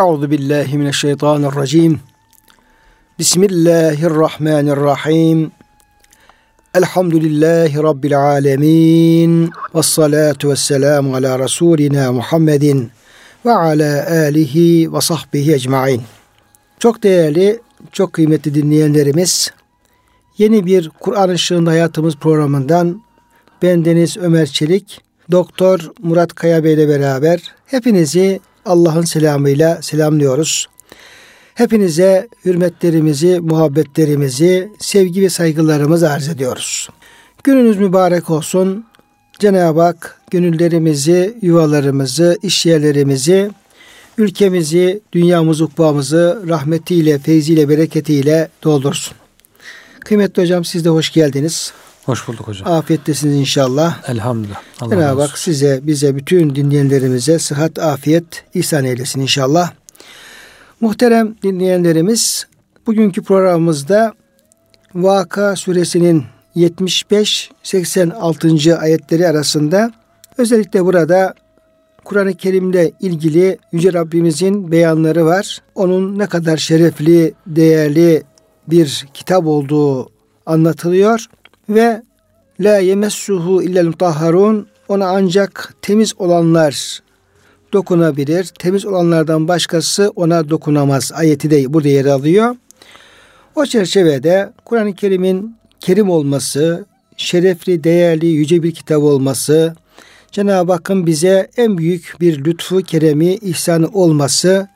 Euzu billahi mineşşeytanirracim. Bismillahirrahmanirrahim. Elhamdülillahi Rabbil alemin. Ve salatu ve selamu ala Resulina Muhammedin ve ala alihi ve sahbihi ecmain. Çok değerli, çok kıymetli dinleyenlerimiz, yeni bir Kur'an Işığında Hayatımız programından ben Deniz Ömer Çelik, Doktor Murat Kaya Bey ile beraber hepinizi Allah'ın selamıyla selamlıyoruz. Hepinize hürmetlerimizi, muhabbetlerimizi, sevgi ve saygılarımızı arz ediyoruz. Gününüz mübarek olsun. Cenab-ı Hak gönüllerimizi, yuvalarımızı, iş yerlerimizi, ülkemizi, dünyamızı, ukbamızı rahmetiyle, feyziyle, bereketiyle doldursun. Kıymetli hocam siz de hoş geldiniz. Hoş bulduk hocam. Afiyettesiniz inşallah. Elhamdülillah. Allah Cenab-ı Hak size, bize, bütün dinleyenlerimize sıhhat, afiyet ihsan eylesin inşallah. Muhterem dinleyenlerimiz, bugünkü programımızda Vaka suresinin 75-86. ayetleri arasında özellikle burada Kur'an-ı Kerim'le ilgili Yüce Rabbimizin beyanları var. Onun ne kadar şerefli, değerli bir kitap olduğu anlatılıyor ve la yemessuhu illel mutahharun ona ancak temiz olanlar dokunabilir. Temiz olanlardan başkası ona dokunamaz. Ayeti de burada yer alıyor. O çerçevede Kur'an-ı Kerim'in kerim olması, şerefli, değerli, yüce bir kitap olması, Cenab-ı Hakk'ın bize en büyük bir lütfu, keremi, ihsanı olması,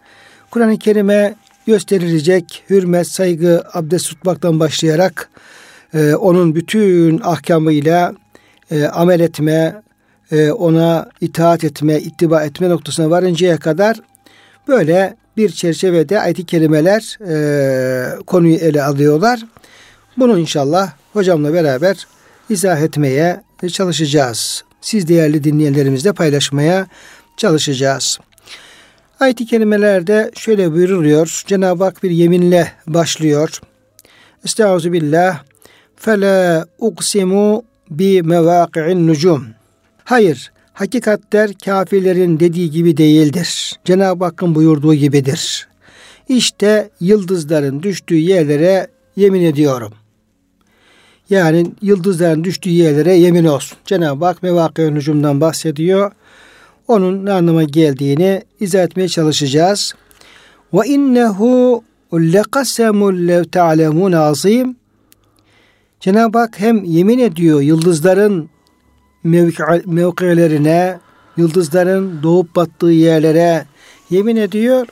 Kur'an-ı Kerim'e gösterilecek hürmet, saygı, abdest tutmaktan başlayarak e, onun bütün ahkamıyla e, amel etme, e, ona itaat etme, ittiba etme noktasına varıncaya kadar böyle bir çerçevede ayet-i kerimeler e, konuyu ele alıyorlar. Bunu inşallah hocamla beraber izah etmeye çalışacağız. Siz değerli dinleyenlerimizle paylaşmaya çalışacağız. Ayet-i kerimelerde şöyle buyuruluyor. Cenab-ı Hak bir yeminle başlıyor. Estaizu Fela uksimu bi mevaki'in nucum. Hayır, hakikatler kafirlerin dediği gibi değildir. Cenab-ı Hakk'ın buyurduğu gibidir. İşte yıldızların düştüğü yerlere yemin ediyorum. Yani yıldızların düştüğü yerlere yemin olsun. Cenab-ı Hak mevaki nucumdan bahsediyor. Onun ne anlama geldiğini izah etmeye çalışacağız. Ve innehu lekasemul lev ta'lemun azim. Cenab-ı Hak hem yemin ediyor yıldızların mevkilerine, yıldızların doğup battığı yerlere yemin ediyor.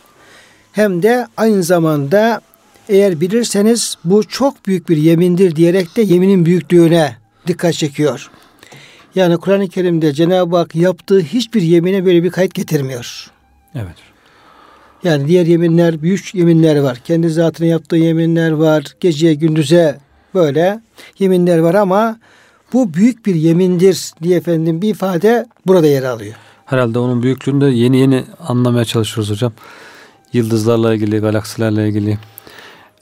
Hem de aynı zamanda eğer bilirseniz bu çok büyük bir yemindir diyerek de yeminin büyüklüğüne dikkat çekiyor. Yani Kur'an-ı Kerim'de Cenab-ı Hak yaptığı hiçbir yemine böyle bir kayıt getirmiyor. Evet. Yani diğer yeminler, büyük yeminler var. Kendi zatına yaptığı yeminler var. Geceye gündüze böyle yeminler var ama bu büyük bir yemindir diye efendim bir ifade burada yer alıyor. Herhalde onun büyüklüğünü de yeni yeni anlamaya çalışıyoruz hocam. Yıldızlarla ilgili, galaksilerle ilgili,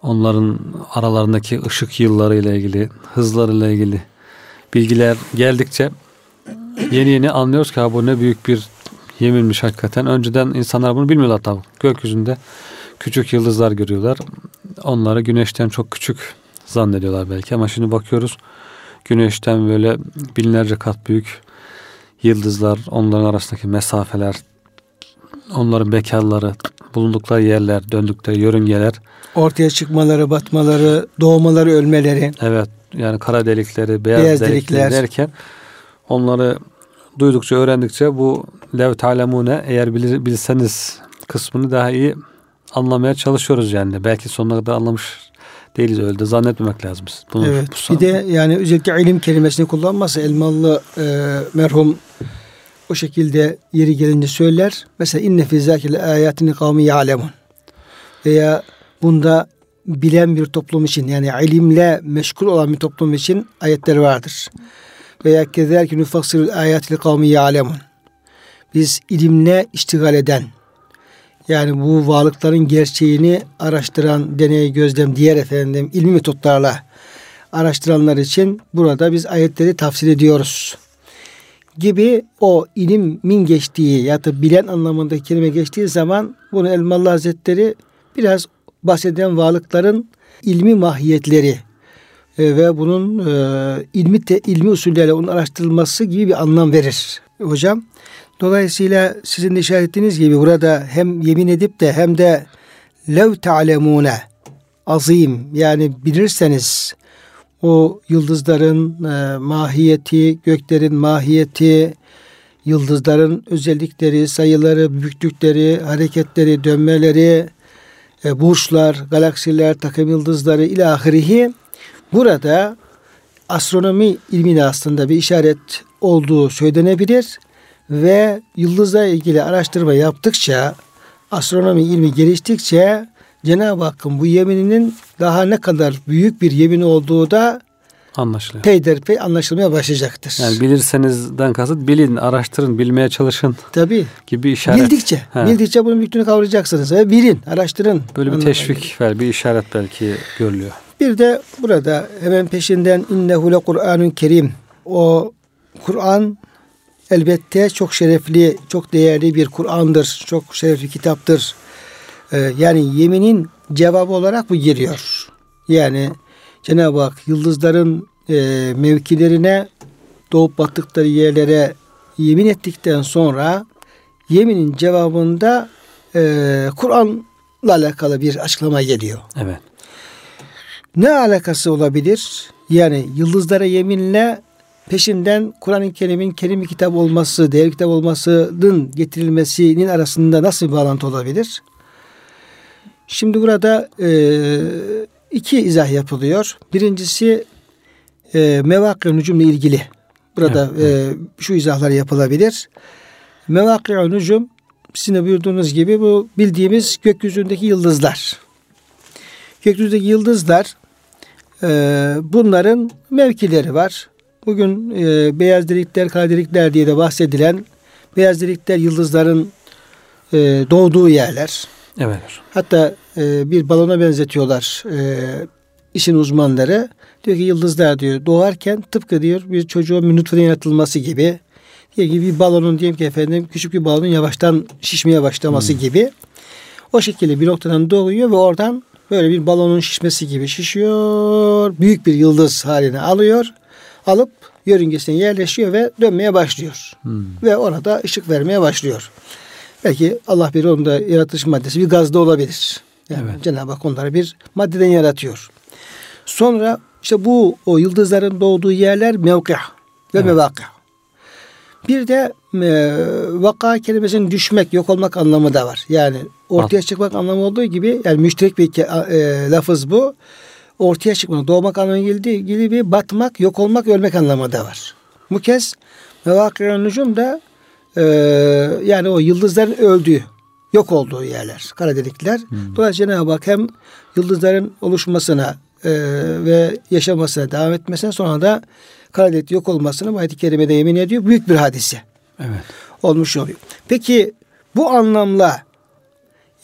onların aralarındaki ışık yılları ile ilgili, hızlarıyla ilgili bilgiler geldikçe yeni yeni anlıyoruz ki bu ne büyük bir yeminmiş hakikaten. Önceden insanlar bunu bilmiyorlar tabii. Gökyüzünde küçük yıldızlar görüyorlar. Onları güneşten çok küçük zannediyorlar belki ama şimdi bakıyoruz güneşten böyle binlerce kat büyük yıldızlar, onların arasındaki mesafeler, onların bekarları, bulundukları yerler, döndükleri yörüngeler. Ortaya çıkmaları, batmaları, doğmaları, ölmeleri. Evet yani kara delikleri, beyaz, beyaz delikleri delikler derken onları duydukça, öğrendikçe bu lev talemune eğer bilir, bilseniz kısmını daha iyi anlamaya çalışıyoruz yani. Belki sonuna kadar anlamış değiliz öyle de zannetmemek lazım. Bunu, evet. Bu bir de yani özellikle ilim kelimesini kullanmazsa Elmalı e, merhum o şekilde yeri gelince söyler. Mesela inne fi zakil ayatini kavmi ya'lemun. Veya bunda bilen bir toplum için yani ilimle meşgul olan bir toplum için ayetler vardır. Veya kezerki nufassirul ayatili kavmi ya'lemun. Biz ilimle iştigal eden, yani bu varlıkların gerçeğini araştıran deney gözlem diğer efendim ilmi metotlarla araştıranlar için burada biz ayetleri tafsir ediyoruz gibi o ilimin geçtiği ya da bilen anlamında kelime geçtiği zaman bunu Elmalı Hazretleri biraz bahseden varlıkların ilmi mahiyetleri e, ve bunun e, ilmi te, ilmi usullerle onun araştırılması gibi bir anlam verir hocam. Dolayısıyla sizin işaret ettiğiniz gibi burada hem yemin edip de hem de lev ta'lemune azim yani bilirseniz o yıldızların e, mahiyeti, göklerin mahiyeti, yıldızların özellikleri, sayıları, büyüklükleri, hareketleri, dönmeleri, e, burçlar, galaksiler, takım yıldızları ilahirihi burada astronomi ilmine aslında bir işaret olduğu söylenebilir ve yıldızla ilgili araştırma yaptıkça astronomi ilmi geliştikçe Cenab-ı Hakk'ın bu yemininin daha ne kadar büyük bir yemin olduğu da anlaşılıyor. Peyderpey anlaşılmaya başlayacaktır. Yani bilirsenizden kasıt bilin, araştırın, bilmeye çalışın. Tabii. Gibi işaret. Bildikçe. He. Bildikçe bunun büyüklüğünü kavrayacaksınız. Ve bilin, araştırın. Böyle bir teşvik ver, bir işaret belki görülüyor. Bir de burada hemen peşinden innehu le Kur'anun kerim. O Kur'an elbette çok şerefli, çok değerli bir Kur'an'dır. Çok şerefli kitaptır. Ee, yani yeminin cevabı olarak bu giriyor. Yani Cenab-ı Hak yıldızların e, mevkilerine doğup battıkları yerlere yemin ettikten sonra yeminin cevabında e, Kur'an'la alakalı bir açıklama geliyor. Evet. Ne alakası olabilir? Yani yıldızlara yeminle peşinden Kur'an-ı Kerim'in kerim kitap olması, değerli kitap olmasının getirilmesinin arasında nasıl bir bağlantı olabilir? Şimdi burada e, iki izah yapılıyor. Birincisi e, mevakı nücumla ilgili. Burada evet. E, şu izahlar yapılabilir. Mevakı nücum sizin de buyurduğunuz gibi bu bildiğimiz gökyüzündeki yıldızlar. Gökyüzündeki yıldızlar e, bunların mevkileri var. Bugün e, beyaz delikler, kara delikler diye de bahsedilen beyaz delikler yıldızların e, doğduğu yerler. Evet. Hatta e, bir balona benzetiyorlar e, işin uzmanları. Diyor ki yıldızlar diyor doğarken tıpkı diyor bir çocuğun bir nutfeden yaratılması gibi. Diyor ki bir balonun diyelim ki efendim küçük bir balonun yavaştan şişmeye başlaması hmm. gibi. O şekilde bir noktadan doğuyor ve oradan böyle bir balonun şişmesi gibi şişiyor. Büyük bir yıldız haline alıyor. Alıp yörüngesine yerleşiyor ve dönmeye başlıyor. Hmm. Ve orada ışık vermeye başlıyor. Belki Allah bir onda yaratış maddesi bir gazda olabilir. Yani evet. Cenab-ı Hak onları bir maddeden yaratıyor. Sonra işte bu o yıldızların doğduğu yerler mevkih ve evet. mevakih. Bir de e, vaka kelimesinin düşmek, yok olmak anlamı da var. Yani ortaya çıkmak anlamı olduğu gibi yani müşterek bir e, lafız bu. Ortaya çıkmak, doğmak anlamı geldiği gibi batmak, yok olmak, ölmek anlamı da var. Bu kez mevakir nücum da e, yani o yıldızların öldüğü, yok olduğu yerler, kara delikler. Hmm. Dolayısıyla Cenab-ı Hak hem yıldızların oluşmasına e, ve yaşamasına devam etmesine sonra da kara delik yok olmasına ayet-i kerimede yemin ediyor. Büyük bir hadise. Evet. Olmuş oluyor. Peki bu anlamla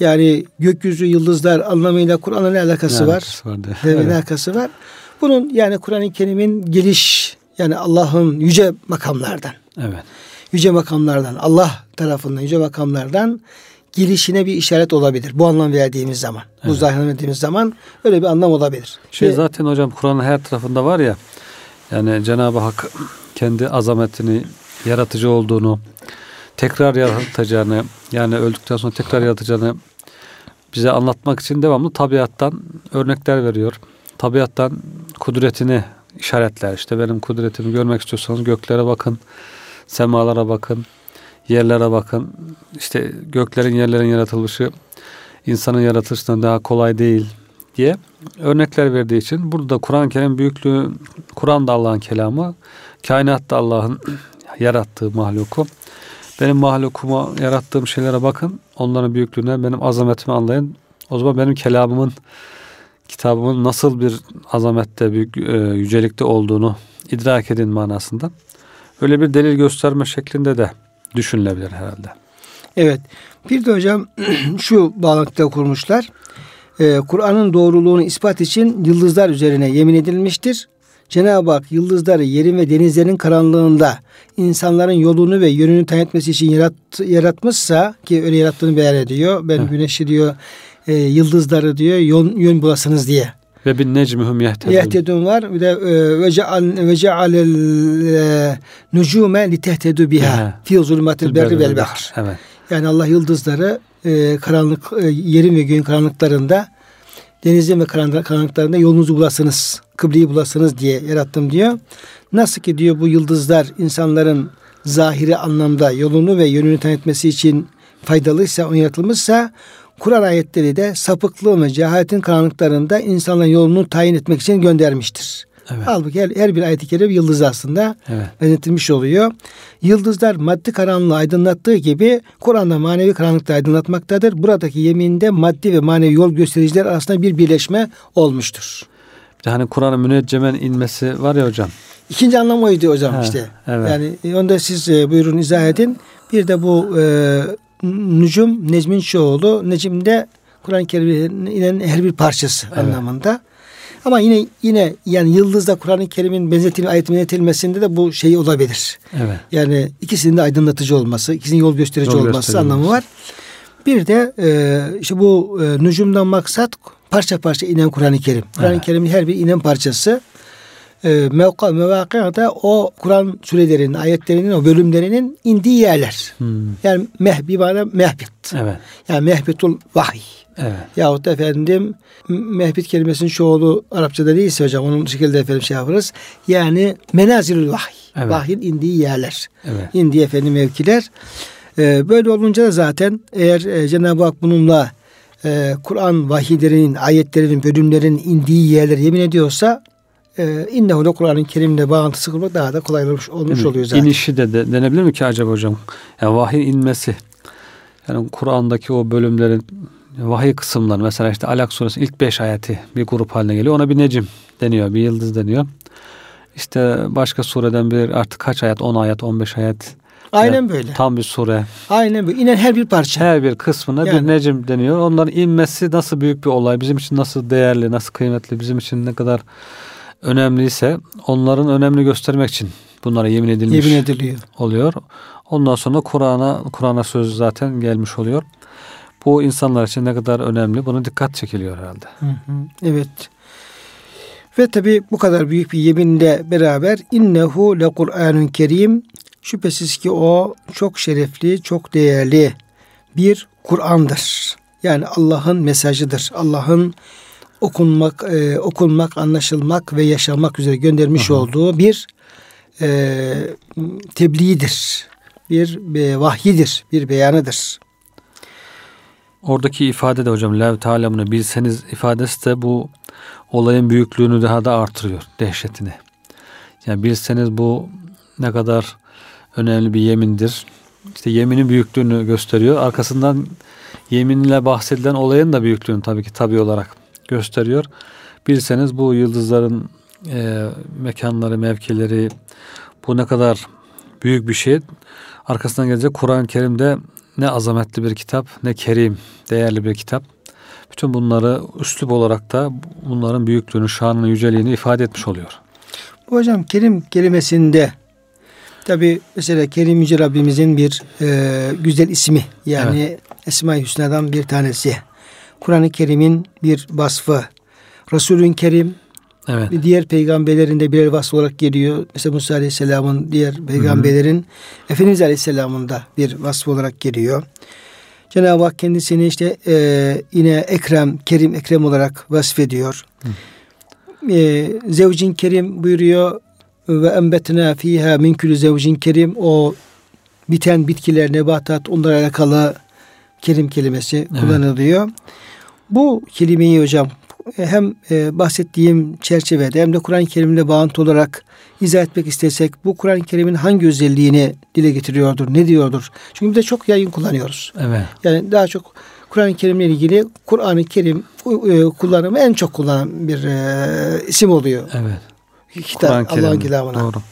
yani gökyüzü yıldızlar anlamıyla Kur'an'la ne alakası ne var? var evet. Ne alakası var? Bunun yani Kur'an-ı Kerim'in geliş yani Allah'ın yüce makamlardan. Evet yüce makamlardan, Allah tarafından yüce makamlardan gelişine bir işaret olabilir. Bu anlam verdiğimiz zaman. Evet. Bu zahir verdiğimiz zaman öyle bir anlam olabilir. Şey Ve, zaten hocam Kur'an'ın her tarafında var ya yani Cenab-ı Hak kendi azametini, yaratıcı olduğunu, tekrar yaratacağını yani öldükten sonra tekrar yaratacağını bize anlatmak için devamlı tabiattan örnekler veriyor. Tabiattan kudretini işaretler. İşte benim kudretimi görmek istiyorsanız göklere bakın, semalara bakın, yerlere bakın. İşte göklerin yerlerin yaratılışı insanın yaratılışından daha kolay değil diye örnekler verdiği için burada Kur'an-ı Kerim büyüklüğü, Kur'an da Allah'ın kelamı, kainat da Allah'ın yarattığı mahluku. Benim mahlukuma yarattığım şeylere bakın, onların büyüklüğüne, benim azametimi anlayın. O zaman benim kelamımın, kitabımın nasıl bir azamette, büyük, e, yücelikte olduğunu idrak edin manasında. Öyle bir delil gösterme şeklinde de düşünülebilir herhalde. Evet. Bir de hocam şu bağlantıda kurmuşlar. Ee, Kur'an'ın doğruluğunu ispat için yıldızlar üzerine yemin edilmiştir. Cenab-ı Hak yıldızları yerin ve denizlerin karanlığında insanların yolunu ve yönünü tayin etmesi için yarat, yaratmışsa ki öyle yarattığını beyan ediyor. Ben evet. güneşi diyor e, yıldızları diyor yön, yön bulasınız diye. Ve bin necmihum yehtedun. Yehtedun var. Bir de e, ve cealel e, nucume li tehtedu biha fi zulmatil berri vel bahr. Evet. Yani Allah yıldızları e, karanlık e, yerin ve göğün karanlıklarında denizin ve karanlıklarında yolunuzu bulasınız, kıbleyi bulasınız diye yarattım diyor. Nasıl ki diyor bu yıldızlar insanların zahiri anlamda yolunu ve yönünü tanıtması için faydalıysa, onu yaratılmışsa Kur'an ayetleri de sapıklığın ve cehaletin karanlıklarında insanların yolunu tayin etmek için göndermiştir. Evet. Halbuki her, her bir ayet-i kerime yıldız aslında evet. benzetilmiş oluyor. Yıldızlar maddi karanlığı aydınlattığı gibi Kur'an'da manevi karanlıkta aydınlatmaktadır. Buradaki yeminde maddi ve manevi yol göstericiler arasında bir birleşme olmuştur. De hani Kur'an'ın müneccemen inmesi var ya hocam. İkinci anlam oydu hocam ha, işte. Evet. Yani onu da siz e, buyurun izah edin. Bir de bu e, Nücum Necmin Çoğulu. Necim de Kur'an-ı Kerim'in inen her bir parçası evet. anlamında. Ama yine yine yani yıldızda Kur'an-ı Kerim'in benzetilme ayet benzetilmesinde de bu şey olabilir. Evet. Yani ikisinin de aydınlatıcı olması, ikisinin yol gösterici yol olması anlamı var. Bir de e, işte bu e, nücumdan maksat parça parça inen Kur'an-ı Kerim. Kur'an-ı evet. Kerim'in her bir inen parçası e, mevka, mevakıada o Kur'an surelerinin, ayetlerinin, o bölümlerinin indiği yerler. Hmm. Yani mehbi bana mehbit. Evet. Yani mehbitul vahiy. Evet. Yahut da efendim mehbit kelimesinin çoğulu Arapçada değilse hocam onun şekilde efendim şey yaparız. Yani menazilül vahiy. Evet. Vahyin indiği yerler. Evet. indiği efendim mevkiler. Ee, böyle olunca da zaten eğer e, Cenab-ı Hak bununla e, Kur'an vahiylerinin, ayetlerinin, bölümlerin indiği yerler yemin ediyorsa e, innehu le Kur'an-ı Kerim'le bağıntısı kurmak daha da kolay olmuş, oluyor zaten. İnişi de, de denebilir mi ki acaba hocam? Yani vahiy inmesi. Yani Kur'an'daki o bölümlerin vahiy kısımları mesela işte Alak suresi ilk beş ayeti bir grup haline geliyor. Ona bir necim deniyor, bir yıldız deniyor. İşte başka sureden bir artık kaç ayet, 10 ayet, 15 ayet. Aynen böyle. Tam bir sure. Aynen böyle. İnen her bir parça. Her bir kısmına yani. bir necim deniyor. Onların inmesi nasıl büyük bir olay, bizim için nasıl değerli, nasıl kıymetli, bizim için ne kadar önemliyse onların önemli göstermek için bunlara yemin edilmiş yemin ediliyor. oluyor. Ondan sonra Kur'an'a Kur'an'a söz zaten gelmiş oluyor. Bu insanlar için ne kadar önemli bunu dikkat çekiliyor herhalde. Hı hı, evet. Ve tabi bu kadar büyük bir yeminle beraber innehu le Kur'anun kerim şüphesiz ki o çok şerefli, çok değerli bir Kur'an'dır. Yani Allah'ın mesajıdır. Allah'ın okunmak, e, okunmak, anlaşılmak ve yaşamak üzere göndermiş Aha. olduğu bir e, tebliğidir. Bir e, vahyidir, bir beyanıdır. Oradaki ifade de hocam lev talemunu bilseniz ifadesi de bu olayın büyüklüğünü daha da artırıyor, dehşetini. Yani bilseniz bu ne kadar önemli bir yemindir. İşte yeminin büyüklüğünü gösteriyor. Arkasından yeminle bahsedilen olayın da büyüklüğünü tabii ki tabi olarak gösteriyor. Bilseniz bu yıldızların e, mekanları, mevkileri bu ne kadar büyük bir şey. Arkasından gelecek Kur'an-ı Kerim'de ne azametli bir kitap, ne kerim, değerli bir kitap. Bütün bunları üslup olarak da bunların büyüklüğünü, şanını, yüceliğini ifade etmiş oluyor. Hocam kerim kelimesinde tabi mesela Kerim Yüce Rabbimizin bir e, güzel ismi yani evet. Esma-i Hüsna'dan bir tanesi. Kur'an-ı Kerim'in bir vasfı. Resulün Kerim evet. diğer peygamberlerin de birer vasfı olarak geliyor. Mesela Musa Aleyhisselam'ın diğer peygamberlerin Hı-hı. Efendimiz Aleyhisselam'ın da bir vasfı olarak geliyor. Cenab-ı Hak kendisini işte e, yine Ekrem, Kerim, Ekrem olarak vasfediyor. E, zevcin Kerim buyuruyor ve embetna fiha min külü zevcin kerim o biten bitkiler, nebatat onlara alakalı kerim kelimesi evet. kullanılıyor. Bu kelimeyi hocam hem e, bahsettiğim çerçevede hem de Kur'an-ı Kerim'le bağıntı olarak izah etmek istesek bu Kur'an-ı Kerim'in hangi özelliğini dile getiriyordur, ne diyordur? Çünkü biz de çok yayın kullanıyoruz. Evet. Yani daha çok Kur'an-ı Kerim'le ilgili Kur'an-ı Kerim e, kullanımı en çok kullanılan bir e, isim oluyor. Evet. Kitap, Allah'ın kitabına. Doğru.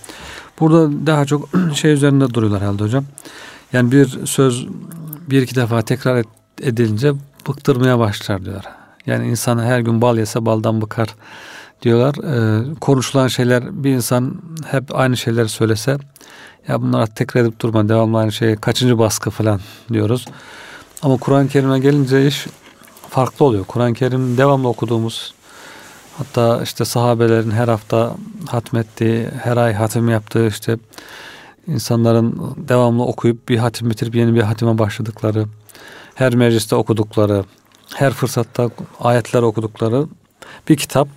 Burada daha çok şey üzerinde duruyorlar herhalde hocam. Yani bir söz bir iki defa tekrar edilince bıktırmaya başlar diyorlar. Yani insan her gün bal yese baldan bıkar diyorlar. E, konuşulan şeyler bir insan hep aynı şeyleri söylese ya bunlar tekrar edip durma devamlı aynı şey kaçıncı baskı falan diyoruz. Ama Kur'an-ı Kerim'e gelince iş farklı oluyor. Kur'an-ı Kerim devamlı okuduğumuz hatta işte sahabelerin her hafta hatmettiği, her ay hatim yaptığı işte insanların devamlı okuyup bir hatim bitirip yeni bir hatime başladıkları, her mecliste okudukları, her fırsatta ayetler okudukları bir kitap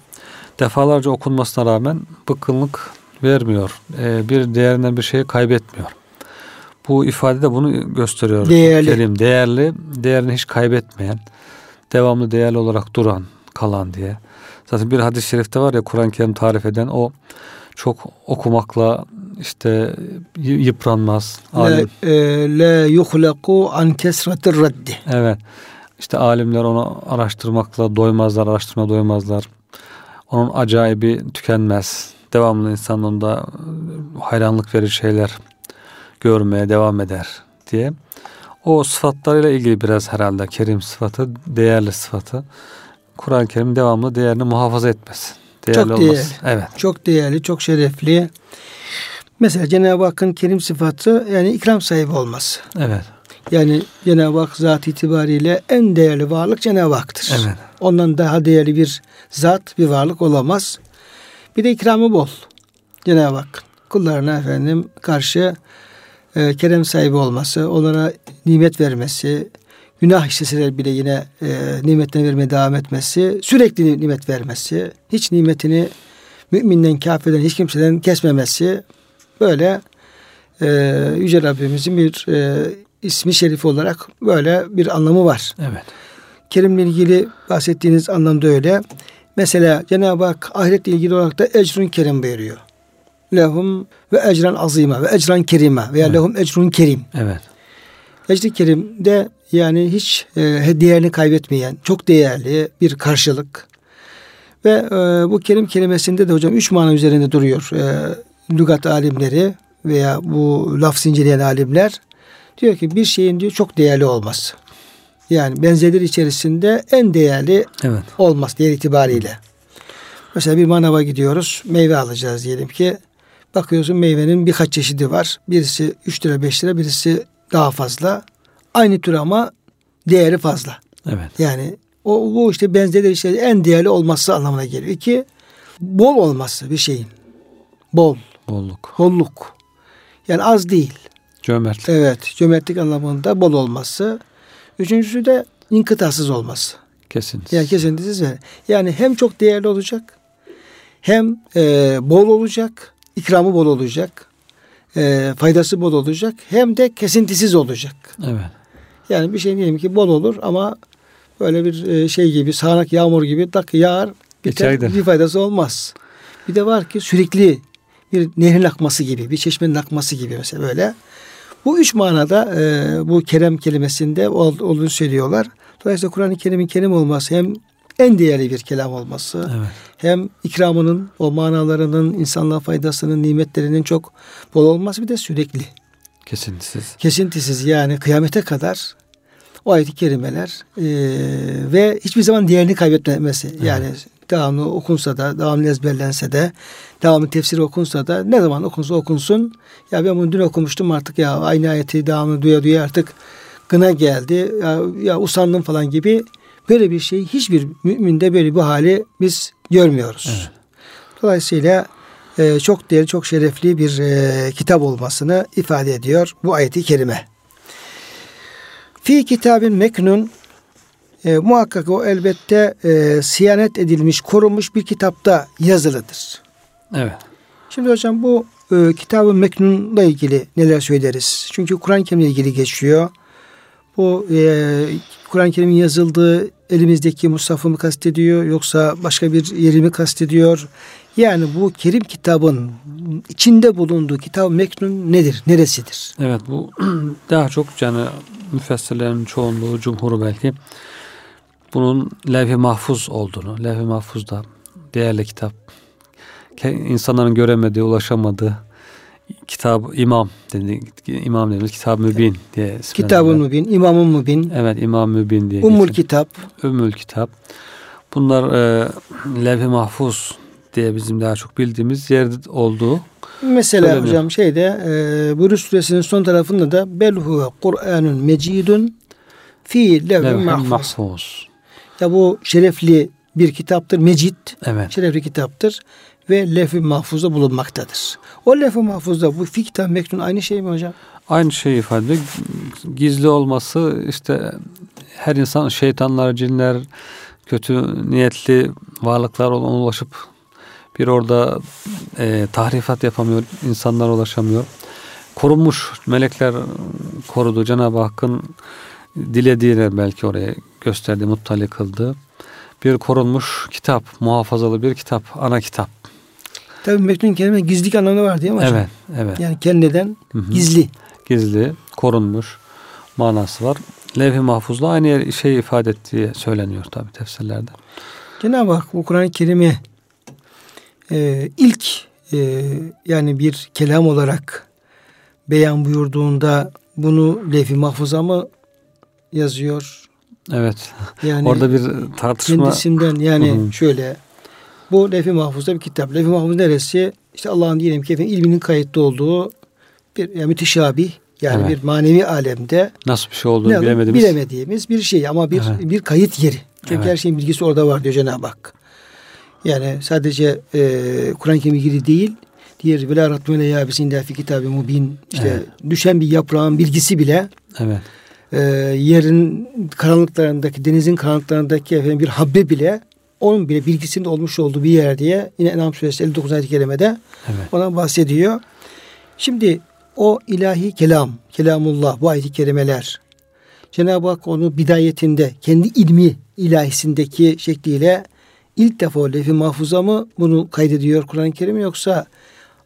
defalarca okunmasına rağmen bıkkınlık vermiyor. Ee, bir değerinden bir şey kaybetmiyor. Bu ifade de bunu gösteriyor. Değerli. Kerim değerli, değerini hiç kaybetmeyen, devamlı değerli olarak duran, kalan diye. Zaten bir hadis-i şerifte var ya Kur'an-ı Kerim tarif eden o çok okumakla işte yıpranmaz. Alim. La e, yuhlaku an kesratir reddi. Evet. İşte alimler onu araştırmakla doymazlar, araştırma doymazlar. Onun acayibi tükenmez. Devamlı insan onda hayranlık verir şeyler görmeye devam eder diye. O sıfatlarıyla ilgili biraz herhalde kerim sıfatı, değerli sıfatı. Kur'an-ı Kerim devamlı değerini muhafaza etmesi. Değerli çok değerli. Evet. Çok değerli, çok şerefli. Mesela Cenab-ı Hakk'ın kerim sıfatı yani ikram sahibi olması. Evet. Yani Cenab-ı Hak zat itibariyle en değerli varlık Cenab-ı Hak'tır. Evet. Ondan daha değerli bir zat, bir varlık olamaz. Bir de ikramı bol. Cenab-ı Hak kullarına efendim karşı e, kerem sahibi olması, onlara nimet vermesi, günah işleseler bile yine e, nimetten vermeye devam etmesi, sürekli nimet vermesi, hiç nimetini müminden, kafirden, hiç kimseden kesmemesi böyle e, Yüce Rabbimizin bir e, ismi şerif olarak böyle bir anlamı var. Evet. Kerim'le ilgili bahsettiğiniz anlamda öyle. Mesela Cenab-ı Hak ahiretle ilgili olarak da ecrün kerim buyuruyor. Lehum ve ecran azima ve ecran kerime veya evet. lehum ecrun kerim. Evet. Ecri kerim de yani hiç e, değerini kaybetmeyen, çok değerli bir karşılık. Ve e, bu kerim kelimesinde de hocam üç mana üzerinde duruyor. E, lügat alimleri veya bu laf zincirleyen alimler diyor ki bir şeyin diyor çok değerli olması. Yani benzerleri içerisinde en değerli evet. olması değer itibariyle. Mesela bir manava gidiyoruz. Meyve alacağız diyelim ki. Bakıyorsun meyvenin birkaç çeşidi var. Birisi 3 lira 5 lira birisi daha fazla. Aynı tür ama değeri fazla. Evet. Yani o bu işte benzerleri işte en değerli olması anlamına geliyor. İki bol olması bir şeyin. Bol. Bolluk. Bolluk. Yani az değil. Cömertlik. Evet. Cömertlik anlamında bol olması. Üçüncüsü de inkıtasız olması. Kesintisiz. Yani kesintisiz. Yani hem çok değerli olacak hem e, bol olacak, ikramı bol olacak, e, faydası bol olacak hem de kesintisiz olacak. Evet. Yani bir şey diyelim ki bol olur ama böyle bir e, şey gibi sağanak yağmur gibi tak yağar biter, bir faydası olmaz. Bir de var ki sürekli bir nehrin akması gibi, bir çeşmenin akması gibi mesela böyle. Bu üç manada e, bu kerem kelimesinde olduğunu söylüyorlar. Dolayısıyla Kur'an-ı Kerim'in kerim olması hem en değerli bir kelam olması evet. hem ikramının o manalarının insanlığa faydasının nimetlerinin çok bol olması bir de sürekli kesintisiz kesintisiz yani kıyamete kadar o ayet-i kerimeler e, ve hiçbir zaman değerini kaybetmemesi evet. yani devamlı okunsa da devamlı ezberlense de devamlı tefsiri okunsa da ne zaman okunsa okunsun ya ben bunu dün okumuştum artık ya aynı ayeti devamlı duya duya artık gına geldi ya, ya usandım falan gibi Böyle bir şey hiçbir müminde böyle bir hali biz görmüyoruz. Evet. Dolayısıyla e, çok değerli, çok şerefli bir e, kitap olmasını ifade ediyor bu ayeti kerime. Fi kitabın meknun e, muhakkak o elbette e, siyanet edilmiş, korunmuş bir kitapta yazılıdır. Evet. Şimdi hocam bu e, kitabın meknunla ilgili neler söyleriz? Çünkü Kur'an-ı Kerim'le ilgili geçiyor. Bu e, Kur'an-ı Kerim'in yazıldığı elimizdeki Mushaf'ı mı kastediyor yoksa başka bir yeri mi kastediyor? Yani bu Kerim kitabın içinde bulunduğu kitap meknun nedir? Neresidir? Evet bu daha çok yani müfessirlerin çoğunluğu, cumhuru belki bunun levh-i mahfuz olduğunu, levh-i mahfuzda değerli kitap, insanların göremediği, ulaşamadığı kitab imam dedi imam dediğimiz kitab mübin diye kitabın mübin imamın mübin. Evet imam mübin diye Ummul kitap Ümmül kitap bunlar e, levh-i mahfuz diye bizim daha çok bildiğimiz yer olduğu Mesela söyleniyor. hocam şeyde e, Buruş suresinin son tarafında da bel huve Kur'anun mecidun fi levhin levh-i mahfuz. mahfuz. Ya bu şerefli bir kitaptır. Mecid Evet. şerefli kitaptır ve levh-i mahfuzda bulunmaktadır. O levh-i mahfuzda bu fi kitap meknun aynı şey mi hocam? Aynı şeyi ifade ediyor. Gizli olması işte her insan şeytanlar, cinler, kötü niyetli varlıklar ona ulaşıp bir orada e, tahrifat yapamıyor, insanlar ulaşamıyor. Korunmuş melekler korudu. Cenab-ı Hakk'ın dilediğine belki oraya gösterdi, muttali kıldı. Bir korunmuş kitap, muhafazalı bir kitap, ana kitap. Tabii meknun kelime gizlilik anlamı var değil mi hocam? Evet, evet. Yani kendinden Hı hı. gizli. gizli, korunmuş manası var. Levh-i Mahfuz'da aynı şeyi ifade ettiği söyleniyor tabi tefsirlerde. Cenab-ı Hak bu Kur'an-ı Kerim'i e, ilk e, yani bir kelam olarak beyan buyurduğunda bunu levh-i mahfuza mı yazıyor? Evet. Yani Orada bir tartışma kendisinden yani şöyle bu levh-i mahfuzda bir kitap. Levh-i mahfuz neresi? İşte Allah'ın diyelim ki efendim, ilminin kayıtlı olduğu bir yani müteşabih yani Evet. bir manevi alemde nasıl bir şey olduğunu ne bilemediğimiz. bilemediğimiz bir şey ama bir Evet. bir kayıt yeri. Çünkü Evet. her şeyin bilgisi orada var diyor Cenab-ı Hak. Yani sadece e, Kur'an-ı Kerim ilgili değil, diğer vela ratmele yabisinde fi kitabı mubin işte Evet. düşen bir yaprağın bilgisi bile Evet. e, yerin karanlıklarındaki, denizin karanlıklarındaki efendim bir habbe bile onun bile bilgisinde olmuş olduğu bir yer diye yine En'am suresi 59. ayet-i kerimede Evet. ona bahsediyor. Şimdi o ilahi kelam, kelamullah, bu ayet-i kerimeler Cenab-ı Hak onu bidayetinde kendi ilmi ilahisindeki şekliyle ilk defa o lef-i mahfuza mı bunu kaydediyor Kur'an-ı Kerim yoksa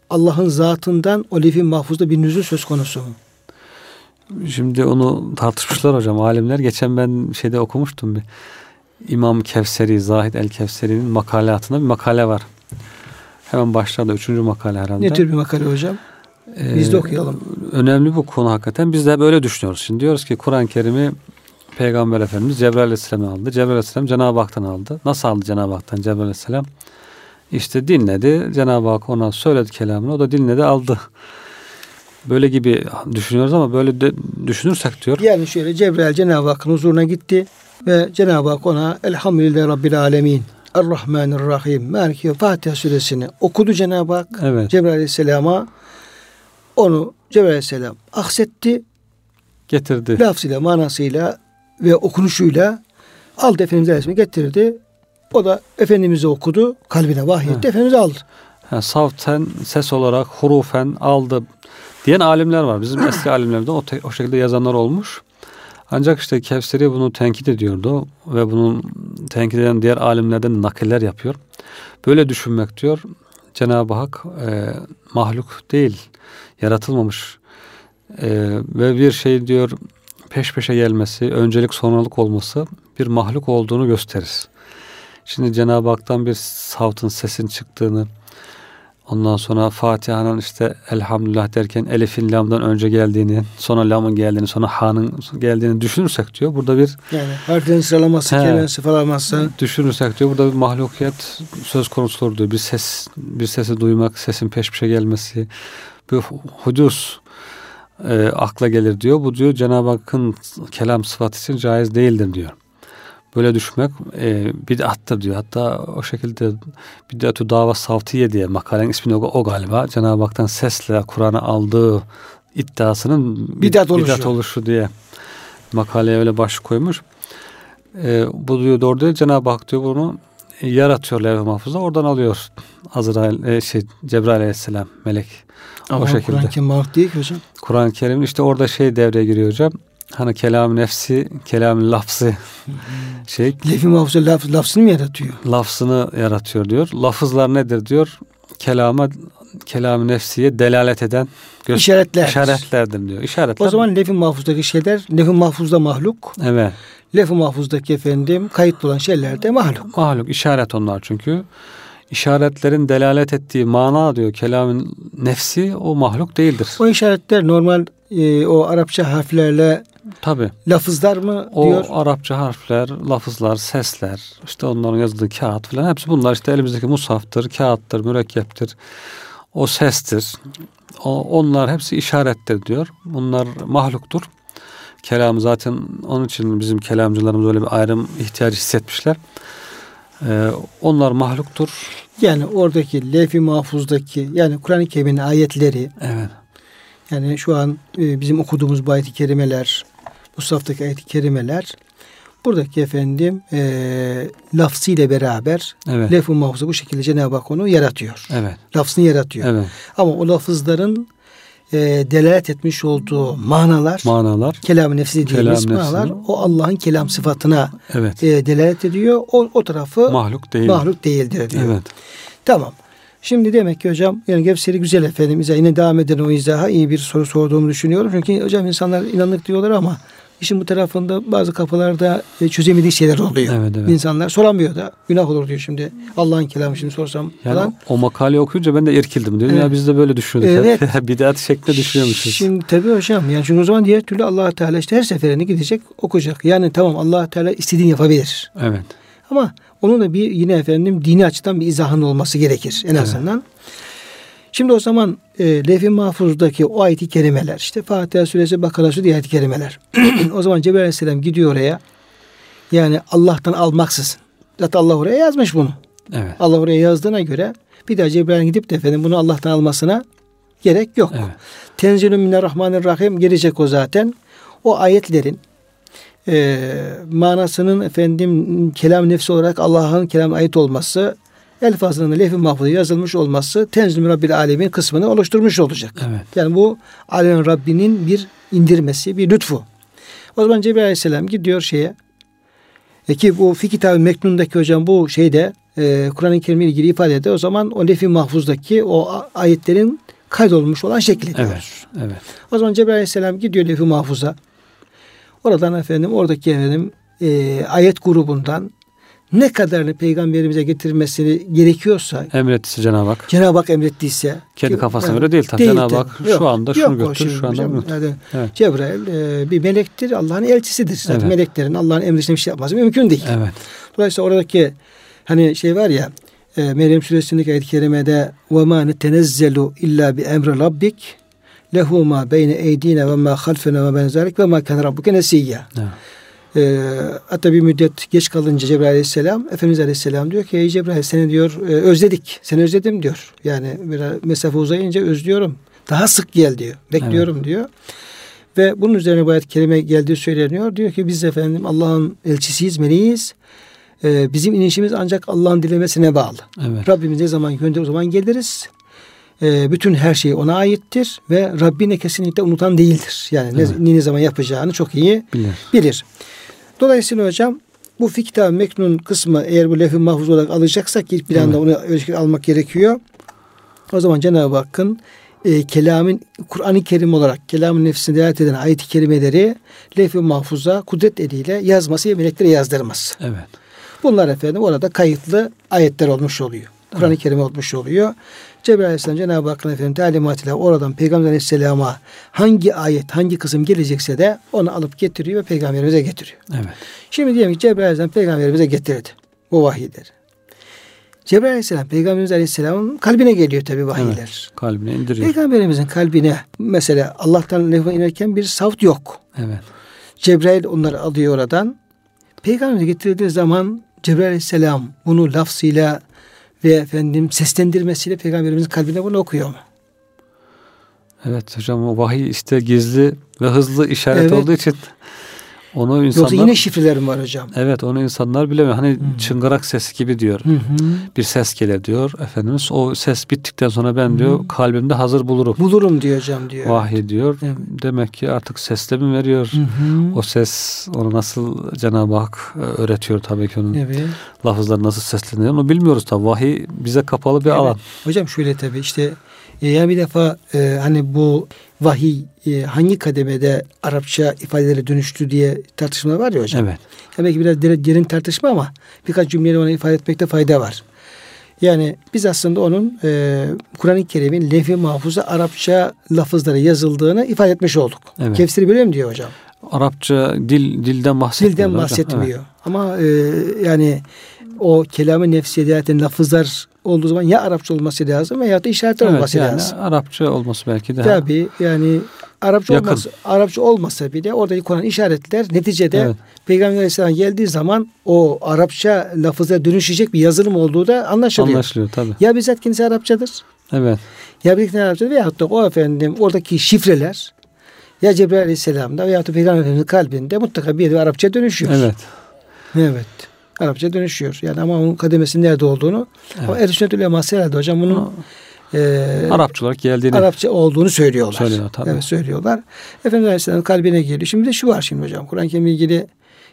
Allah'ın zatından o lef-i mahfuzda bir nüzul söz konusu mu? Şimdi onu tartışmışlar hocam alimler. Geçen ben şeyde okumuştum bir. İmam Kevseri, Zahid el Kevseri'nin makalatında bir makale var. Hemen başlarda üçüncü makale herhalde. Ne tür bir makale hocam? Ee, Biz de okuyalım. Önemli bu konu hakikaten. Biz de böyle düşünüyoruz. Şimdi diyoruz ki Kur'an-ı Kerim'i Peygamber Efendimiz Cebrail Aleyhisselam aldı. Cebrail Aleyhisselam Cenab-ı Hak'tan aldı. Nasıl aldı Cenab-ı Hak'tan Cebrail Aleyhisselam? İşte dinledi. Cenab-ı Hak ona söyledi kelamını. O da dinledi aldı. Böyle gibi düşünüyoruz ama böyle de düşünürsek diyor. Yani şöyle Cebrail Cenab-ı Hakk'ın huzuruna gitti ve Cenab-ı Hak ona Elhamdülillahi Rabbil Alemin Errahmanirrahim Maliki Fatiha suresini okudu Cenab-ı Hak. Evet. Cebrail Aleyhisselam'a onu Cebrail Aleyhisselam aksetti. Getirdi. Lafzıyla, manasıyla ve okunuşuyla aldı Efendimiz Aleyhisselam'ı getirdi. O da Efendimiz'e okudu. Kalbine vahyetti. Efendimiz aldı. Ha, savten, ses olarak, hurufen aldı diyen alimler var. Bizim eski alimlerden o, te- o şekilde yazanlar olmuş. Ancak işte Kevseri bunu tenkit ediyordu ve bunun tenkit eden diğer alimlerden nakiller yapıyor. Böyle düşünmek diyor Cenab-ı Hak e, mahluk değil, yaratılmamış E, ve bir şey diyor peş peşe gelmesi, öncelik sonralık olması bir mahluk olduğunu gösterir. Şimdi Cenab-ı Hak'tan bir savtın sesin çıktığını, ondan sonra Fatiha'nın işte elhamdülillah derken elifin lamdan önce geldiğini, sonra lamın geldiğini, sonra ha'nın geldiğini düşünürsek diyor. Burada bir Yani harflerin sıralaması, He. kelimelerin sıralaması. düşünürsek diyor burada bir mahlukiyet söz konusudur diyor. Bir ses, bir sesi duymak, sesin peş peşe gelmesi, bir hudus e, akla gelir diyor. Bu diyor Cenab-ı Hakk'ın kelam sıfatı için caiz değildir diyor. Böyle düşünmek e, bid'attır diyor. Hatta o şekilde bid'atu dava savtiye diye makalenin ismi o, o galiba. Cenab-ı Hak'tan sesle Kur'an'ı aldığı iddiasının Bidat oluşu. bidat oluşu diye makaleye öyle baş koymuş. E, bu diyor doğru değil. Cenab-ı Hak diyor bunu yaratıyor levh-i mahfuzda. Oradan alıyor Azrail, e, şey, Cebrail aleyhisselam melek. Ama o şekilde. Kur'an-ı Kerim mahlup değil ki hocam. Kur'an-ı Kerim'in işte orada şey devreye giriyor hocam. Hani kelam nefsi, kelam lafzı şey Lef-i mahfuza laf, lafzını mı yaratıyor? lafzını yaratıyor diyor. Lafızlar nedir diyor? Kelama kelam nefsiye delalet eden göz- İşaretler. işaretlerdir diyor. İşaretler. O zaman lef-i mahfuzdaki şeyler lef-i mahfuzda mahluk. evet. Lef-i mahfuzdaki efendim kayıtlı olan şeyler de mahluk. Mahluk işaret onlar çünkü. işaretlerin delalet ettiği mana diyor kelamın nefsi o mahluk değildir. O işaretler normal e, o Arapça harflerle Tabi. Lafızlar mı o diyor? O Arapça harfler, lafızlar, sesler, işte onların yazıldığı kağıt falan hepsi bunlar işte elimizdeki mushaftır, kağıttır, mürekkeptir. O sestir. O, onlar hepsi işarettir diyor. Bunlar mahluktur. Kelam zaten onun için bizim kelamcılarımız öyle bir ayrım ihtiyacı hissetmişler. Ee, onlar mahluktur. Yani oradaki levh-i mahfuzdaki yani Kur'an-ı Kerim'in ayetleri evet. yani şu an e, bizim okuduğumuz bu ayet-i kerimeler Mustaftaki ayet-i kerimeler buradaki efendim e, lafzıyla beraber evet. lef-i mahfuzu bu şekilde Cenab-ı Hak onu yaratıyor. Evet. Lafzını yaratıyor. Evet. Ama o lafızların e, delalet etmiş olduğu manalar, manalar kelam-ı nefsi dediğimiz kelam manalar nefsini, o Allah'ın kelam sıfatına evet. e, delalet ediyor. O, o tarafı mahluk değil. Mahluk değildir diyor. Evet. Tamam. Şimdi demek ki hocam yani Gevseri güzel efendim yine devam eden o izaha iyi bir soru sorduğumu düşünüyorum. Çünkü hocam insanlar inanlık diyorlar ama İşin bu tarafında bazı kapılarda e, çözemediği şeyler oluyor. Evet, evet. İnsanlar soramıyor da günah olur diyor şimdi. Allah'ın kelamı şimdi sorsam yani falan. O makale okuyunca ben de irkildim. Dedim evet. ya biz de böyle düşünüyorduk. Evet. Bidat şeklinde düşünüyormuşuz. Şimdi tabii hocam yani çünkü o zaman diğer türlü allah Teala işte her seferinde gidecek okuyacak. Yani tamam allah Teala istediğini yapabilir. Evet. Ama onun da bir yine efendim dini açıdan bir izahın olması gerekir en azından. Evet. Şimdi o zaman e, levh-i mahfuzdaki o ayet-i kerimeler işte Fatiha suresi Bakara suresi ayet-i kerimeler. o zaman Cebrail aleyhisselam gidiyor oraya. Yani Allah'tan almaksızın. Zaten Allah oraya yazmış bunu. Evet. Allah oraya yazdığına göre bir daha Cebrail gidip de efendim bunu Allah'tan almasına gerek yok. Evet. Tenzilü minerrahmanirrahim gelecek o zaten. O ayetlerin e, manasının efendim kelam nefsi olarak Allah'ın kelam ayet olması elfazının levh-i mahfuza yazılmış olması tenzil Rabbil Alemin kısmını oluşturmuş olacak. Evet. Yani bu alemin Rabbinin bir indirmesi, bir lütfu. O zaman Cebrail Aleyhisselam gidiyor şeye e ki bu fi kitabı Meknun'daki hocam bu şeyde e, Kur'an-ı Kerim'le ilgili ifade eder. O zaman o lef-i mahfuzdaki o ayetlerin kaydolmuş olan şekli Evet, evet. O zaman Cebrail Aleyhisselam gidiyor lef-i mahfuza. Oradan efendim oradaki efendim e, ayet grubundan ne kadarını peygamberimize getirmesini gerekiyorsa emrettiyse Cenab-ı Hak. Cenab-ı Hak emrettiyse kendi kafasına göre değil tabii. Cenab-ı Hak yok, şu anda şunu götür, şu anda bunu yani evet. Cebrail e, bir melektir, Allah'ın elçisidir. Zaten evet. meleklerin Allah'ın emri bir şey yapması mümkün değil. Evet. Dolayısıyla oradaki hani şey var ya e, Meryem suresindeki ayet-i kerimede ve ma netenezzelu illa bi emri rabbik lehu ma beyne eydine ve ma halfena ve benzerik ve ma kana rabbuke nesiyya. Evet. E, hatta bir müddet geç kalınca Cebrail Aleyhisselam, Efendimiz Aleyhisselam diyor ki ey Cebrail seni diyor e, özledik. Seni özledim diyor. Yani biraz mesafe uzayınca özlüyorum. Daha sık gel diyor. Bekliyorum evet. diyor. Ve bunun üzerine bu ayet kelime geldiği söyleniyor. Diyor ki biz efendim Allah'ın elçisiyiz, meleğiz. Ee, bizim inişimiz ancak Allah'ın dilemesine bağlı. Evet. Rabbimiz ne zaman gönderir o zaman geliriz. Ee, bütün her şey ona aittir ve Rabbine kesinlikle unutan değildir. Yani evet. ne, ne zaman yapacağını çok iyi bilir. bilir. Dolayısıyla hocam bu fikta meknun kısmı eğer bu lef-i mahfuz olarak alacaksak ilk bir anda onu ölçü almak gerekiyor. O zaman Cenab-ı Hakk'ın e, kelamın Kur'an-ı Kerim olarak kelamın nefsine delalet eden ayet-i kerimeleri lef-i mahfuza kudret eliyle yazması ve meleklere yazdırması. Evet. Bunlar efendim orada kayıtlı ayetler olmuş oluyor. Kur'an-ı evet. Kerim olmuş oluyor. Cebrail Aleyhisselam Cenab-ı Hakk'ın efendim talimatıyla oradan Peygamber Aleyhisselam'a hangi ayet, hangi kısım gelecekse de onu alıp getiriyor ve Peygamberimize getiriyor. Evet. Şimdi diyelim ki Cebrail Aleyhisselam Peygamberimize getirdi bu vahiyleri. Cebrail Aleyhisselam Peygamberimiz Aleyhisselam'ın kalbine geliyor tabi vahiyler. Evet, kalbine indiriyor. Peygamberimizin kalbine mesela Allah'tan lafı inerken bir savt yok. Evet. Cebrail onları alıyor oradan. Peygamberimize getirdiği zaman Cebrail Aleyhisselam bunu lafzıyla ve efendim seslendirmesiyle peygamberimizin kalbine bunu okuyor mu? Evet hocam o vahiy işte gizli ve hızlı işaret evet. olduğu için onu insanlar... Yoksa yine şifrelerim var hocam. Evet onu insanlar bilemiyor. Hani hı çıngırak sesi gibi diyor. Hı-hı. Bir ses gelir diyor Efendimiz. O ses bittikten sonra ben Hı-hı. diyor kalbimde hazır bulurum. Bulurum diyor hocam diyor. Vahiy diyor. Evet. Demek ki artık sesle mi veriyor? Hı-hı. O ses onu nasıl Cenab-ı Hak e, öğretiyor tabii ki onun evet. lafızları nasıl sesleniyor. Onu bilmiyoruz tabii. Vahiy bize kapalı bir evet. alan. Hocam şöyle tabii işte e, yani bir defa e, hani bu vahiy e, hangi kademede Arapça ifadelere dönüştü diye tartışma var ya hocam. Evet. Yani belki biraz derin tartışma ama birkaç cümleyle onu ifade etmekte fayda var. Yani biz aslında onun e, Kur'an-ı Kerim'in levh-i mahfuza Arapça lafızları yazıldığını ifade etmiş olduk. Evet. Kefsiri biliyor mu diyor hocam? Arapça dil dilden bahsetmiyor. Dilden bahsetmiyor. Evet. Ama e, yani o kelamı nefsiyetin lafızlar olduğu zaman ya Arapça olması lazım veya da işaretler evet, olması yani lazım. Arapça olması belki daha. Tabii yani Arapça yakın. olmasa, Arapça olmasa bile oradaki Kur'an işaretler neticede evet. Peygamber Aleyhisselam geldiği zaman o Arapça lafıza dönüşecek bir yazılım olduğu da anlaşılıyor. Anlaşılıyor tabii. Ya bizzat kendisi Arapçadır. Evet. Ya bir Arapçadır veyahut da o efendim oradaki şifreler ya Cebrail Aleyhisselam'da veyahut da Peygamber Efendimiz'in kalbinde mutlaka bir yerde Arapça dönüşüyor. Evet. Evet. Arapça dönüşüyor. Yani ama onun kademesinin nerede olduğunu evet. o Ehl-i Sünnet uleması herhalde hocam bunun e, Arapça olarak geldiğini Arapça olduğunu söylüyorlar. Söylüyor tabii. Evet söylüyorlar. Efendimiz Aleyhisselam kalbine geliyor. Şimdi de şu var şimdi hocam. Kur'an-ı Kerim'le ilgili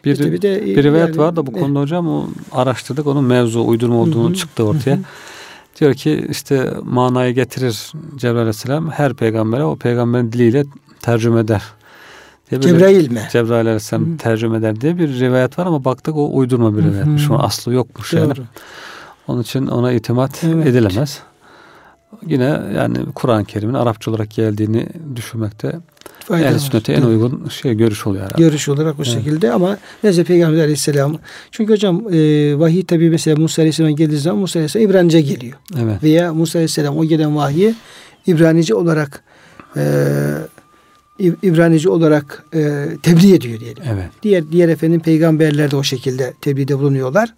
bir, işte bir, de, bir rivayet yani, var da bu ne? konuda hocam o araştırdık. Onun mevzu uydurma olduğunu Hı-hı. çıktı ortaya. Hı-hı. Diyor ki işte manayı getirir Cebrail Aleyhisselam her peygambere o peygamberin diliyle tercüme eder. Diye Cebrail mi? Cebrail Aleyhisselam Hı. tercüme eder diye bir rivayet var ama baktık o uydurma bir rivayetmiş. Onun aslı yokmuş Doğru. yani. Onun için ona itimat evet. edilemez. Yine yani Kur'an-ı Kerim'in Arapça olarak geldiğini düşünmekte el sünnete en uygun şey görüş oluyor herhalde. Görüş olarak o evet. şekilde ama neyse Peygamber Aleyhisselam çünkü hocam e, vahiy tabi mesela Musa Aleyhisselam geldiği zaman Musa Aleyhisselam İbranice geliyor. Evet. Veya Musa Aleyhisselam o gelen vahiyi İbranice olarak e, İbranice olarak e, tebliğ ediyor diyelim. Evet. Diğer diğer efendim peygamberler de o şekilde tebliğde bulunuyorlar.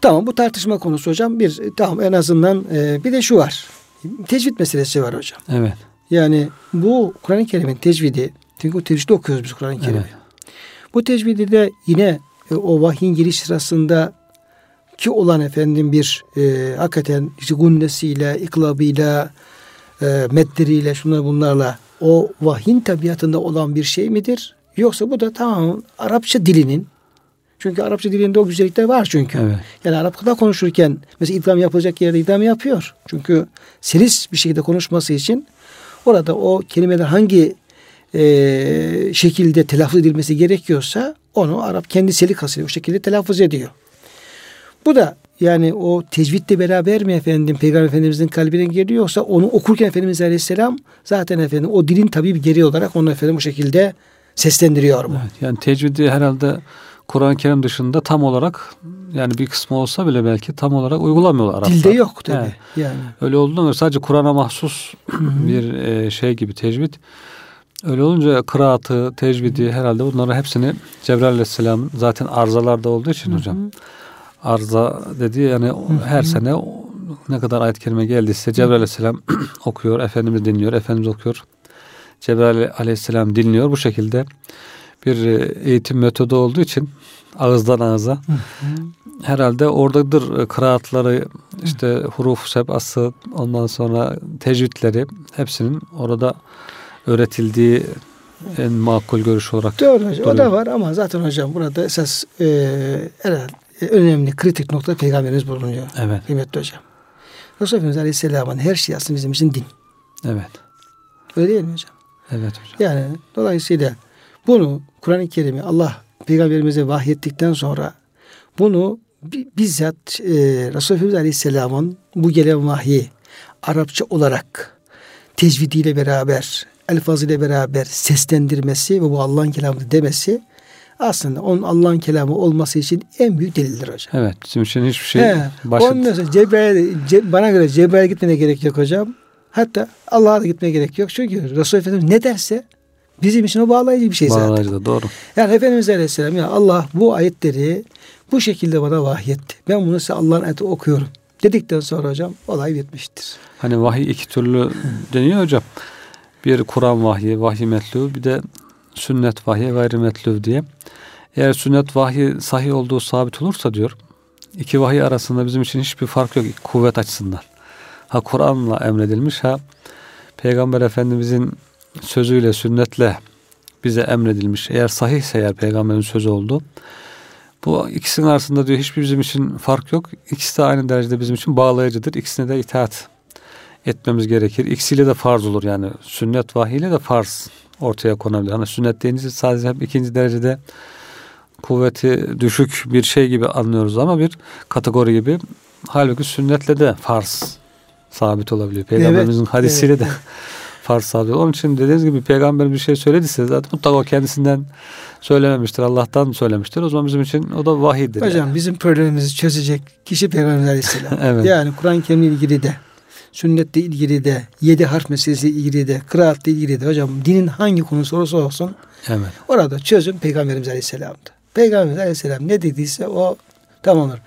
Tamam bu tartışma konusu hocam. Bir tamam en azından e, bir de şu var. Tecvid meselesi var hocam. Evet. Yani bu Kur'an-ı Kerim'in tecvidi çünkü o tecvidi okuyoruz biz Kur'an-ı Kerim'i. Evet. Bu tecvidi de yine e, o vahyin giriş sırasında ki olan efendim bir e, hakikaten işte gunnesiyle, iklabıyla, e, medderiyle, şunlar bunlarla o vahyin tabiatında olan bir şey midir? Yoksa bu da tamam Arapça dilinin çünkü Arapça dilinde o güzellikler var çünkü. Evet. Yani Arapçada konuşurken mesela idam yapılacak yerde idam yapıyor. Çünkü seris bir şekilde konuşması için orada o kelimeler hangi e, şekilde telaffuz edilmesi gerekiyorsa onu Arap kendi selikasıyla o şekilde telaffuz ediyor. Bu da yani o tecvidle beraber mi efendim Peygamber Efendimizin kalbine geliyor yoksa onu okurken Efendimiz Aleyhisselam zaten efendim o dilin tabii bir geri olarak onu efendim bu şekilde seslendiriyor mu? Evet, yani tecvidi herhalde Kur'an-ı Kerim dışında tam olarak yani bir kısmı olsa bile belki tam olarak uygulamıyorlar Araplar. Dilde yok tabii. Yani, yani. Öyle olduğunda sadece Kur'an'a mahsus bir e, şey gibi tecvid. Öyle olunca kıraatı, tecvidi herhalde bunları hepsini Cebrail Aleyhisselam zaten arızalarda olduğu için hocam. Arıza dedi yani her sene ne kadar ayet-i kerime geldiyse Cebrail Aleyhisselam okuyor, Efendimiz dinliyor, Efendimiz okuyor. Cebrail Aleyhisselam dinliyor. Bu şekilde bir e, eğitim metodu olduğu için ağızdan ağza herhalde oradadır e, kıraatları işte huruf sebası ondan sonra tecvidleri hepsinin orada öğretildiği en makul görüş olarak Doğru hocam. O da var ama zaten hocam burada esas e, herhalde önemli kritik nokta peygamberimiz bulunuyor. Evet. Kıymetli hocam. Resulullah Efendimiz Aleyhisselam'ın her şey aslında bizim için din. Evet. Öyle değil mi hocam? Evet hocam. Yani dolayısıyla bunu Kur'an-ı Kerim'i Allah peygamberimize vahyettikten sonra bunu bizzat e, Resulullah Aleyhisselam'ın bu gelen vahyi Arapça olarak tecvidiyle beraber, elfazıyla beraber seslendirmesi ve bu Allah'ın kelamı demesi aslında onun Allah'ın kelamı olması için en büyük delildir hocam. Evet. Bizim için hiçbir şey He, başladı. Ondan sonra Cebrail, Ce, bana göre Cebrail'e gitmene gerek yok hocam. Hatta Allah'a da gitmeye gerek yok. Çünkü Resulullah Efendimiz ne derse Bizim için o bağlayıcı bir şey zaten. Bağlayıcı da doğru. Yani Efendimiz Aleyhisselam ya Allah bu ayetleri bu şekilde bana vahyetti. Ben bunu size Allah'ın ayeti okuyorum. Dedikten sonra hocam olay bitmiştir. Hani vahiy iki türlü deniyor hocam. Bir Kur'an vahyi, vahiy metlu, bir de sünnet vahyi, gayri metlu diye. Eğer sünnet vahyi sahih olduğu sabit olursa diyor, iki vahiy arasında bizim için hiçbir fark yok kuvvet açısından. Ha Kur'an'la emredilmiş ha Peygamber Efendimizin sözüyle, sünnetle bize emredilmiş. Eğer sahihse eğer peygamberin sözü oldu. Bu ikisinin arasında diyor hiçbir bizim için fark yok. İkisi de aynı derecede bizim için bağlayıcıdır. İkisine de itaat etmemiz gerekir. İkisiyle de farz olur yani. Sünnet vahiyle de farz ortaya konabilir. Hani sünnet deyince sadece hep ikinci derecede kuvveti düşük bir şey gibi anlıyoruz ama bir kategori gibi Halbuki sünnetle de farz sabit olabiliyor. Peygamberimizin evet, hadisiyle evet, de farz sabit. Onun için dediğiniz gibi peygamber bir şey söylediyse zaten mutlaka kendisinden söylememiştir. Allah'tan söylemiştir. O zaman bizim için o da vahiydir. Hocam yani. bizim problemimizi çözecek kişi Peygamber Aleyhisselam. evet. Yani Kur'an-ı Kerim'le ilgili de sünnetle ilgili de yedi harf meselesi ilgili de kıraatle ilgili de hocam dinin hangi konusu olursa olsun evet. orada çözüm Peygamberimiz Aleyhisselam'dı. Peygamberimiz Aleyhisselam ne dediyse o tamamdır.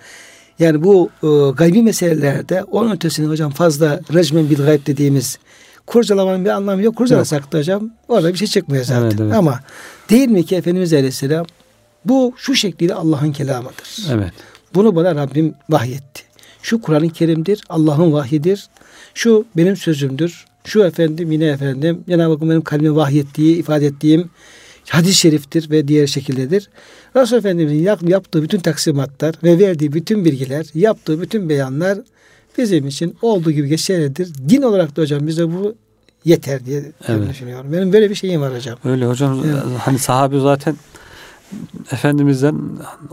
Yani bu e, gaybi meselelerde onun ötesini hocam fazla recmen bil gayb dediğimiz kurcalamanın bir anlamı yok. Kurcalasak da hocam orada bir şey çıkmıyor zaten. Evet, evet. Ama değil mi ki Efendimiz Aleyhisselam bu şu şekliyle Allah'ın kelamıdır. Evet. Bunu bana Rabbim vahyetti. Şu Kur'an-ı Kerim'dir, Allah'ın vahyidir. Şu benim sözümdür. Şu efendim yine efendim Cenab-ı Hakk'ın benim kalbime vahyettiği, ifade ettiğim hadis-i şeriftir ve diğer şekildedir. Resul Efendimiz'in yaptığı bütün taksimatlar ve verdiği bütün bilgiler, yaptığı bütün beyanlar bizim için olduğu gibi geçerlidir. Din olarak da hocam bize bu yeter diye evet. düşünüyorum. Benim böyle bir şeyim var hocam. Öyle hocam. Evet. Hani sahabe zaten Efendimiz'den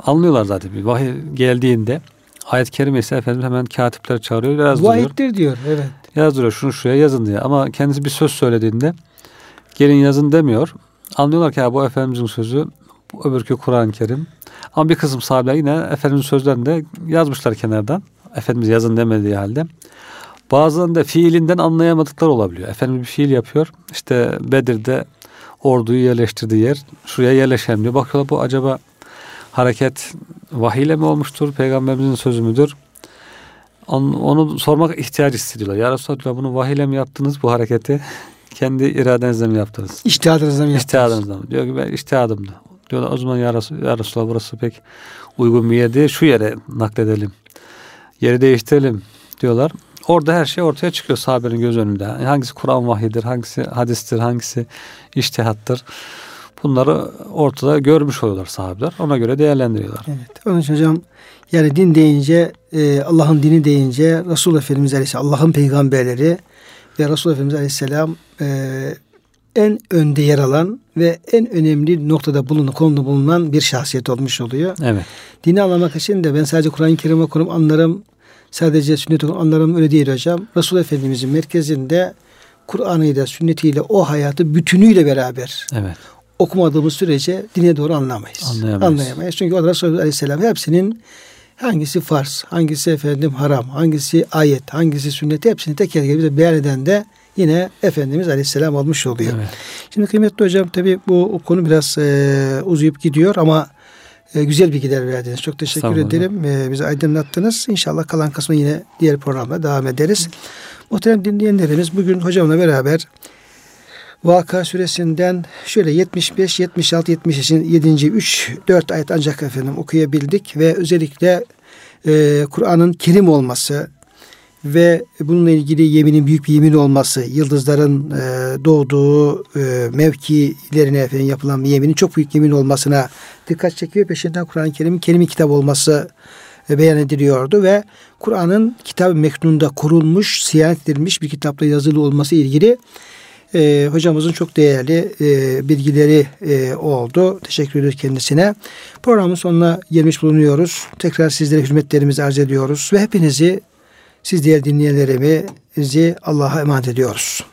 anlıyorlar zaten. Bir vahiy geldiğinde ayet-i kerime ise Efendimiz hemen katipler çağırıyor. Yazdırıyor. Vahittir diyor. Evet. Yazdırıyor. Şunu şuraya yazın diye. Ama kendisi bir söz söylediğinde gelin yazın demiyor. Anlıyorlar ki ya bu Efendimizin sözü bu öbürkü Kur'an-ı Kerim. Ama bir kısım sahabeler yine Efendimizin sözlerini de yazmışlar kenardan. Efendimiz yazın demediği halde. Bazılarında fiilinden anlayamadıklar olabiliyor. Efendimiz bir fiil yapıyor. İşte Bedir'de orduyu yerleştirdiği yer. Şuraya yerleşelim diyor. Bakıyorlar bu acaba hareket vahiyle mi olmuştur? Peygamberimizin sözü müdür? Onu, onu sormak ihtiyaç hissediyorlar. Ya Resulallah bunu vahiyle mi yaptınız bu hareketi? Kendi iradenizle mi yaptınız? İhtiyadınızla mı yaptınız? İhtiyadınızla mı? Diyor ki ben iştihadımdı. Diyorlar o zaman ya, Resul, ya Resulallah burası pek uygun bir yer değil. Şu yere nakledelim. Yeri değiştirelim diyorlar. Orada her şey ortaya çıkıyor sahabenin göz önünde. Hangisi Kur'an vahidir, hangisi hadistir, hangisi iştihattır. Bunları ortada görmüş oluyorlar sahabeler. Ona göre değerlendiriyorlar. Evet. Onun için hocam yani din deyince e, Allah'ın dini deyince Resul Efendimiz Aleyhisselam Allah'ın peygamberleri ve Resul Efendimiz Aleyhisselam e, en önde yer alan ve en önemli noktada bulunan, konuda bulunan bir şahsiyet olmuş oluyor. Evet. Dini anlamak için de ben sadece Kur'an-ı Kerim okurum, anlarım. Sadece sünnet okurum, anlarım öyle değil hocam. Resul Efendimizin merkezinde Kur'an'ıyla, sünnetiyle o hayatı bütünüyle beraber evet. Okumadığımız sürece dine doğru anlamayız. Anlayamayız. Anlayamayız. Çünkü o Resulullah Aleyhisselam hepsinin hangisi farz, hangisi efendim haram, hangisi ayet, hangisi sünnet hepsini teker teker bize beyan eden de yine Efendimiz Aleyhisselam olmuş oluyor. Evet. Şimdi kıymetli hocam tabi bu konu biraz e, uzayıp gidiyor ama e, güzel bilgiler verdiniz. Çok teşekkür ederim. E, bizi aydınlattınız. İnşallah kalan kısmı yine diğer programda devam ederiz. Muhterem dinleyenlerimiz bugün hocamla beraber Vaka suresinden şöyle 75, 76, 70 7. 3, 4 ayet ancak efendim okuyabildik ve özellikle e, Kur'an'ın kerim olması, ve bununla ilgili yeminin büyük bir yemin olması, yıldızların e, doğduğu e, mevkilerine efendim yapılan bir yeminin çok büyük yemin olmasına dikkat çekiyor. Peşinden Kur'an-ı Kerim'in kelime kitap olması e, beyan ediliyordu ve Kur'an'ın kitab-ı meknunda kurulmuş, siyanet edilmiş bir kitapla yazılı olması ilgili e, hocamızın çok değerli e, bilgileri e, oldu. Teşekkür ediyoruz kendisine. Programın sonuna gelmiş bulunuyoruz. Tekrar sizlere hürmetlerimizi arz ediyoruz ve hepinizi siz diğer dinleyenlerimizi Allah'a emanet ediyoruz.